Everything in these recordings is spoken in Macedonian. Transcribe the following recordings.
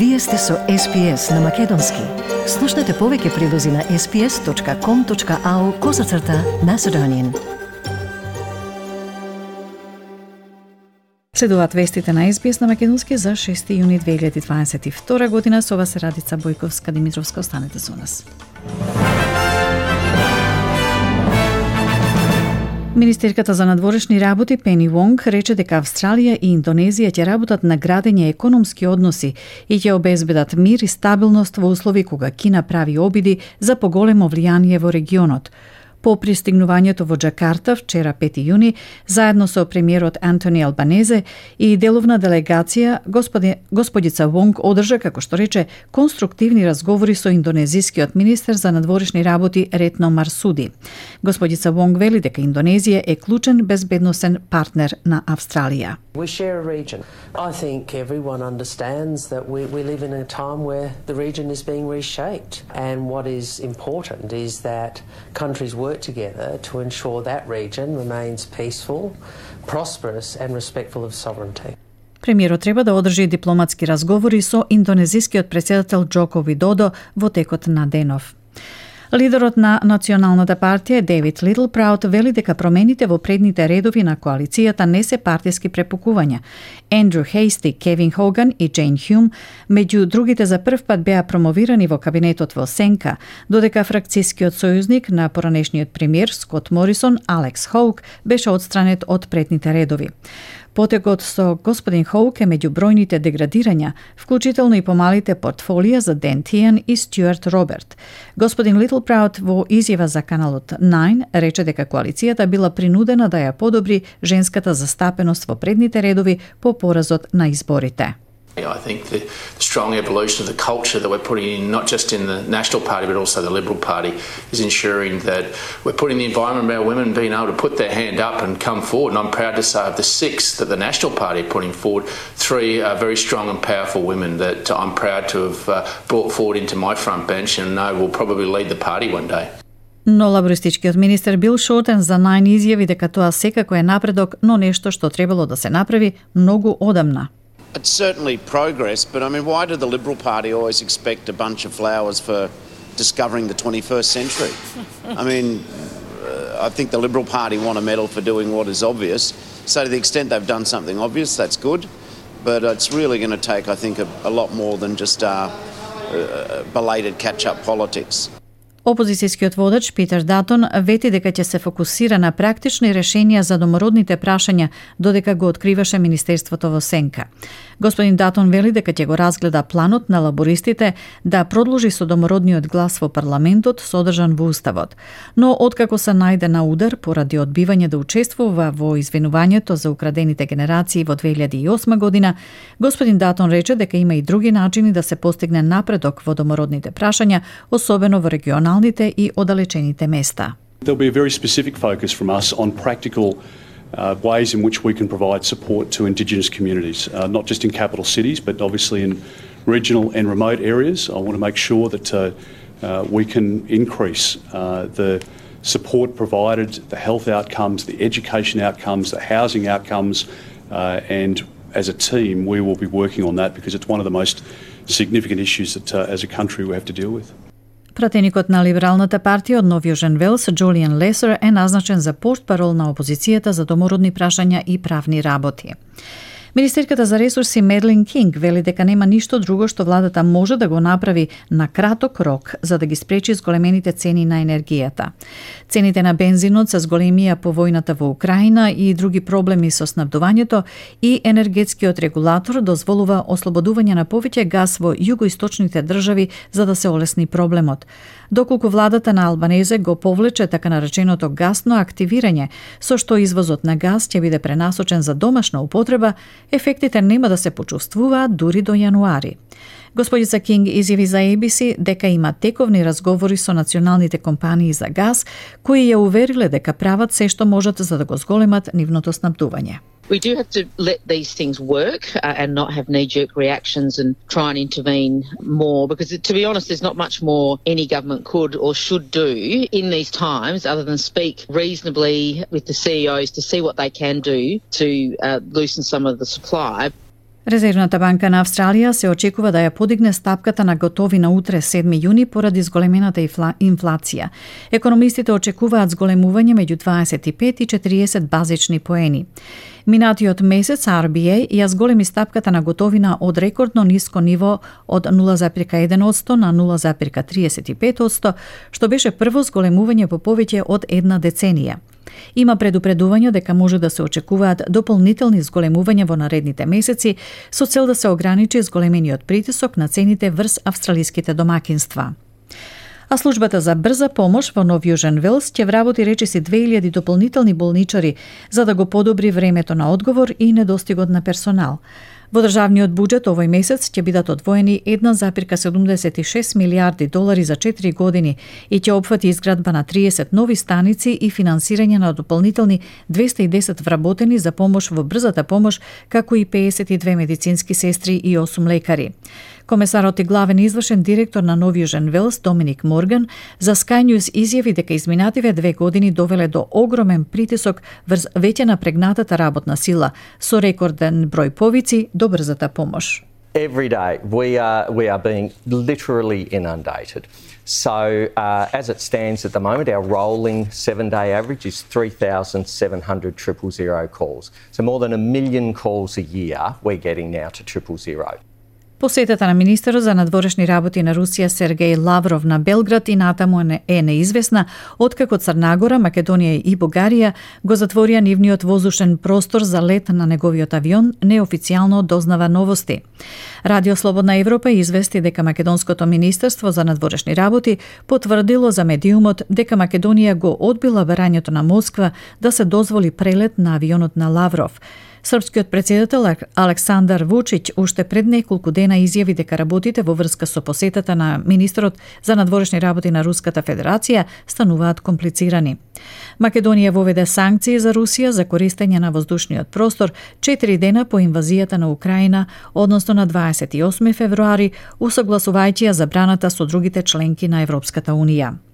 Вие сте со SPS на Македонски. Слушнете повеќе прилози на sps.com.au козацрта на Седонин. Следуваат вестите на SBS на Македонски за 6 јуни 2022 година. Со вас Радица Бојковска Димитровска. Останете со нас. Министерката за надворешни работи Пени Вонг рече дека Австралија и Индонезија ќе работат на градење економски односи и ќе обезбедат мир и стабилност во услови кога Кина прави обиди за поголемо влијание во регионот. По пристигнувањето во Джакарта вчера 5 јуни, заедно со премиерот Антони Албанезе и деловна делегација, господи, господица Вонг одржа, како што рече, конструктивни разговори со индонезискиот министер за надворешни работи Ретно Марсуди. Господица Вонг вели дека Индонезија е клучен безбедносен партнер на Австралија. We share a region. I think everyone understands that we, we live in a time where the region is being reshaped. And what is important is that countries work work together to ensure that region remains peaceful, prosperous, and respectful of sovereignty. Премиерот треба да одржи дипломатски разговори со индонезискиот председател Джоко Видодо во текот на денов. Лидерот на Националната партија Девид Литл Праут вели дека промените во предните редови на коалицијата не се партиски препукувања. Ендрю Хейсти, Кевин Хоган и Джейн Хјум, меѓу другите за прв пат беа промовирани во кабинетот во Сенка, додека фракцискиот сојузник на поранешниот премиер Скот Морисон, Алекс Хоук, беше одстранет од предните редови. Потекот со господин Хоук е меѓу бројните деградирања, вклучително и помалите портфолија за Ден Тиен и Стюарт Роберт. Господин Литлпраут во изјава за каналот 9 рече дека коалицијата била принудена да ја подобри женската застапеност во предните редови по поразот на изборите. I think the, the, strong evolution of the culture that we're putting in, not just in the National Party but also the Liberal Party, is ensuring that we're putting the environment of our women being able to put their hand up and come forward. And I'm proud to say of the six that the National Party are putting forward, three are very strong and powerful women that I'm proud to have uh, brought forward into my front bench and know will probably lead the party one day. Но лабористичкиот министер Бил Шортен за најн изјави дека тоа секако е напредок, но нешто што требало да се направи многу одамна. It's certainly progress, but I mean, why did the Liberal Party always expect a bunch of flowers for discovering the 21st century? I mean, uh, I think the Liberal Party want a medal for doing what is obvious. So, to the extent they've done something obvious, that's good. But it's really going to take, I think, a, a lot more than just uh, uh, belated catch up politics. Опозицијскиот водач Питер Датон вети дека ќе се фокусира на практични решенија за домородните прашања додека го откриваше Министерството во Сенка. Господин Датон вели дека ќе го разгледа планот на лабористите да продолжи со домородниот глас во парламентот содржан во Уставот. Но откако се најде на удар поради одбивање да учествува во извинувањето за украдените генерации во 2008 година, господин Датон рече дека има и други начини да се постигне напредок во домородните прашања, особено во регионалните и оддалечените места. There'll be a very specific focus from us on practical uh, ways in which we can provide support to Indigenous communities, uh, not just in capital cities, but obviously in regional and remote areas. I want to make sure that uh, uh we can increase uh, the support provided, the health outcomes, the education outcomes, the housing outcomes, uh, and as a team, we will be working on that because it's one of the most significant issues that, as a country, we have to deal with. Пратеникот на Либералната партија од Нов Јужен Велс, Джулиан Лесер, е назначен за портпарол на опозицијата за домородни прашања и правни работи. Министерката за ресурси Мерлин Кинг вели дека нема ништо друго што владата може да го направи на краток рок за да ги спречи зголемените цени на енергијата. Цените на бензинот се зголемија по војната во Украина и други проблеми со снабдувањето и енергетскиот регулатор дозволува ослободување на повеќе газ во југоисточните држави за да се олесни проблемот доколку владата на Албанезе го повлече така нареченото гасно активирање, со што извозот на газ ќе биде пренасочен за домашна употреба, ефектите нема да се почувствуваат дури до јануари. Господица Кинг изјави за ABC дека има тековни разговори со националните компании за газ, кои ја увериле дека прават се што можат за да го зголемат нивното снабдување. we do have to let these things work uh, and not have knee jerk reactions and try and intervene more because, to be honest, there's not much more any government could or should do in these times other than speak reasonably with the CEOs to see what they can do to uh, loosen some of the supply. Резервната банка на Австралија се очекува да ја подигне стапката на готовина утре 7 јуни поради зголемената инфлација. Економистите очекуваат зголемување меѓу 25 и 40 базични поени. Минатиот месец RBA ја зголеми стапката на готовина од рекордно ниско ниво од 0,1% на 0,35%, што беше прво зголемување по повеќе од една деценија. Има предупредување дека може да се очекуваат дополнителни зголемувања во наредните месеци со цел да се ограничи зголемениот притисок на цените врз австралиските домакинства. А службата за брза помош во Нов Јужен Велс ќе вработи речиси 2000 дополнителни болничари за да го подобри времето на одговор и недостигот на персонал. Во државниот буџет овој месец ќе бидат одвоени 1,76 милиарди долари за 4 години и ќе опфати изградба на 30 нови станици и финансирање на дополнителни 210 вработени за помош во брзата помош, како и 52 медицински сестри и 8 лекари. Комесарот и главен извршен директор на Нов Јужен Велс, Доминик Морган, за Sky News изјави дека изминативе две години довеле до огромен притисок врз веќе напрегнатата работна сила, со рекорден број повици до брзата помош. Every day we are, we are being literally inundated. So, uh, as it stands at the moment, our rolling seven day average is 3,700 triple zero calls. So, more than a million calls a year we're getting now to triple zero. Посетата на министерот за надворешни работи на Русија Сергеј Лавров на Белград и натаму е неизвестна, откако Црнагора, Македонија и Бугарија го затворија нивниот воздушен простор за лет на неговиот авион, неофицијално дознава новости. Радио Слободна Европа извести дека Македонското министерство за надворешни работи потврдило за медиумот дека Македонија го одбила барањето на Москва да се дозволи прелет на авионот на Лавров. Српскиот председател Александар Вучиќ уште пред неколку дена изјави дека работите во врска со посетата на министрот за надворешни работи на Руската Федерација стануваат комплицирани. Македонија воведе санкции за Русија за користење на воздушниот простор 4 дена по инвазијата на Украина, односно на 28 февруари, усогласувајќи ја забраната со другите членки на Европската Унија.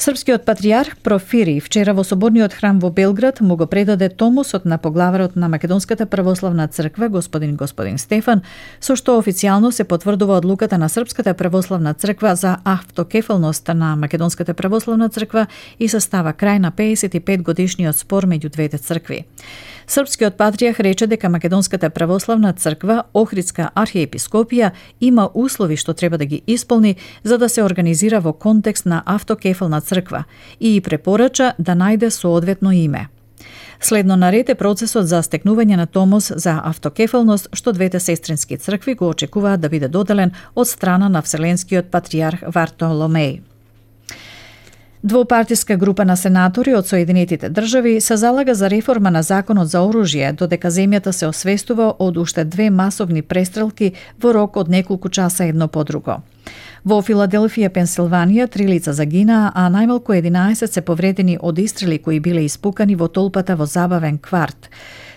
Српскиот патриарх Профири вчера во соборниот храм во Белград му го предаде томосот на поглаварот на Македонската православна црква господин господин Стефан, со што официјално се потврдува одлуката на Српската православна црква за автокефалност на Македонската православна црква и состава крај на 55 годишниот спор меѓу двете цркви. Српскиот патриарх рече дека Македонската православна црква, Охридска архиепископија, има услови што треба да ги исполни за да се организира во контекст на автокефална црква и препорача да најде соодветно име. Следно наред е процесот за стекнување на томос за автокефалност што двете сестрински цркви го очекуваат да биде доделен од страна на Вселенскиот патриарх Вартоломеј. Двопартиска група на сенатори од Соединетите држави се залага за реформа на законот за оружје, додека земјата се освестува од уште две масовни престрелки во рок од неколку часа едно по друго. Во Филаделфија, Пенсилванија, три лица загинаа, а најмалку 11 се повредени од истрели кои биле испукани во толпата во забавен кварт.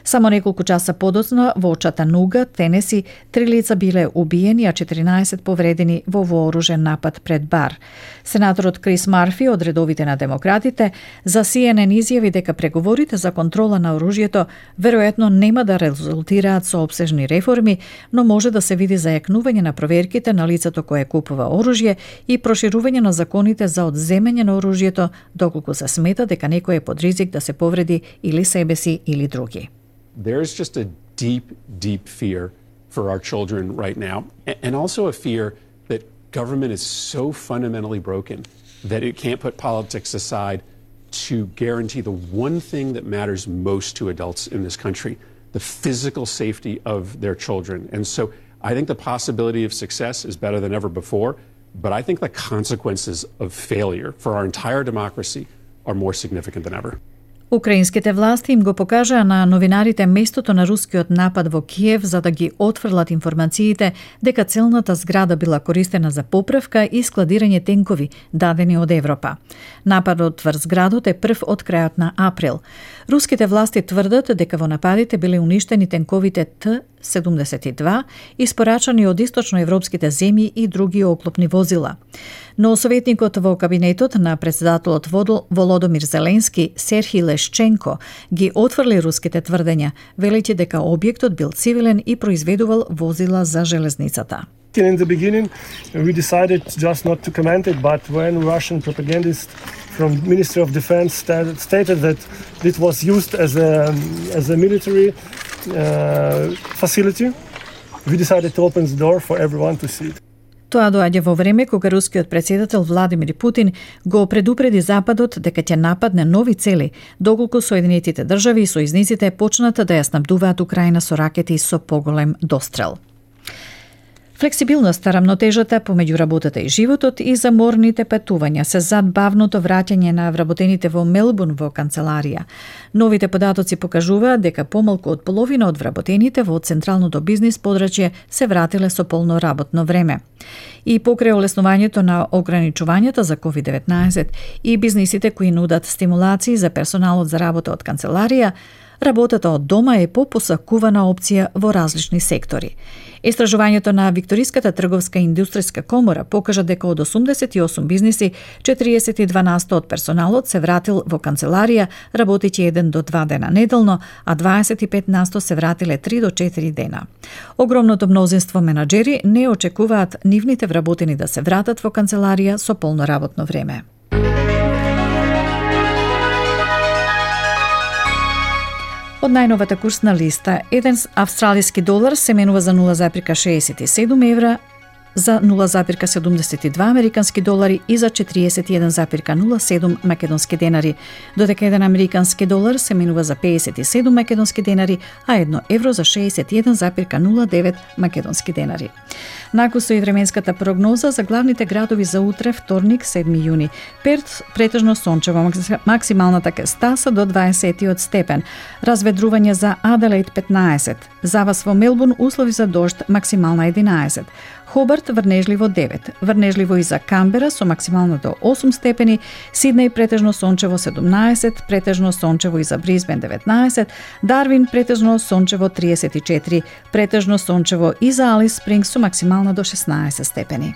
Само неколку часа подоцна во Чатануга, Тенеси, три лица биле убиени, а 14 повредени во вооружен напад пред бар. Сенаторот Крис Марфи од редовите на демократите за CNN изјави дека преговорите за контрола на оружјето веројатно нема да резултираат со обсежни реформи, но може да се види зајакнување на проверките на лицето кое купува оружје и проширување на законите за одземање на оружјето доколку се смета дека некој е под ризик да се повреди или себе си или други. There's just a deep, deep fear for our children right now, and also a fear that government is so fundamentally broken that it can't put politics aside to guarantee the one thing that matters most to adults in this country the physical safety of their children. And so I think the possibility of success is better than ever before, but I think the consequences of failure for our entire democracy are more significant than ever. Украинските власти им го покажаа на новинарите местото на рускиот напад во Киев за да ги отфрлат информациите дека целната зграда била користена за поправка и складирање тенкови дадени од Европа. Нападот врз градот е прв од крајот на април. Руските власти тврдат дека во нападите биле уништени тенковите Т 72 испорачани од источноевропските земји и други оклопни возила. Но советникот во кабинетот на председателот водол Володомир Зеленски, Серхи Лешченко, ги отфрли руските тврдења, велите дека објектот бил цивилен и произведувал возила за железницата. In the beginning, we decided just not to comment it, but when Russian propagandists from Ministry of Defense stated that it was used as a as a military uh, facility, we decided to open the door for everyone to see it. Тоа доаѓа во време кога рускиот председател Владимир Путин го предупреди Западот дека ќе нападне нови цели, доколку Соединетите држави и сојзниците почнат да ја снабдуваат Украина со ракети со поголем дострел. Флексибилноста, рамнотежата помеѓу работата и животот и заморните патувања се зад бавното враќање на вработените во Мелбурн во канцеларија. Новите податоци покажуваат дека помалку од половина од вработените во централното бизнис подрачје се вратиле со полно работно време. И покрај олеснувањето на ограничувањето за COVID-19 и бизнисите кои нудат стимулации за персоналот за работа од канцеларија, работата од дома е попосакувана опција во различни сектори. Истражувањето на Викториската трговска индустријска комора покажа дека од 88 бизниси, 42% од персоналот се вратил во канцеларија, работејќи еден до два дена неделно, а 25% се вратиле 3 до 4 дена. Огромното мнозинство менаџери не очекуваат нивните вработени да се вратат во канцеларија со полно работно време. Од најновата курсна листа, еден австралиски долар се менува за 0,67 евра, за 0,72 американски долари и за 41,07 македонски денари, додека еден американски долар се менува за 57 македонски денари, а едно евро за 61,09 македонски денари. Накусо и временската прогноза за главните градови за утре, вторник, 7 јуни. Перт претежно сончево, максималната стаса до 20 степен. Разведрување за Аделаид 15. За вас во Мелбурн услови за дожд максимална 11. Хобарт врнежливо 9, врнежливо и за Камбера со максимално до 8 степени, Сиднеј претежно сончево 17, претежно сончево и за Бризбен 19, Дарвин претежно сончево 34, претежно сончево и за Алис Спрингс со максимално до 16 степени.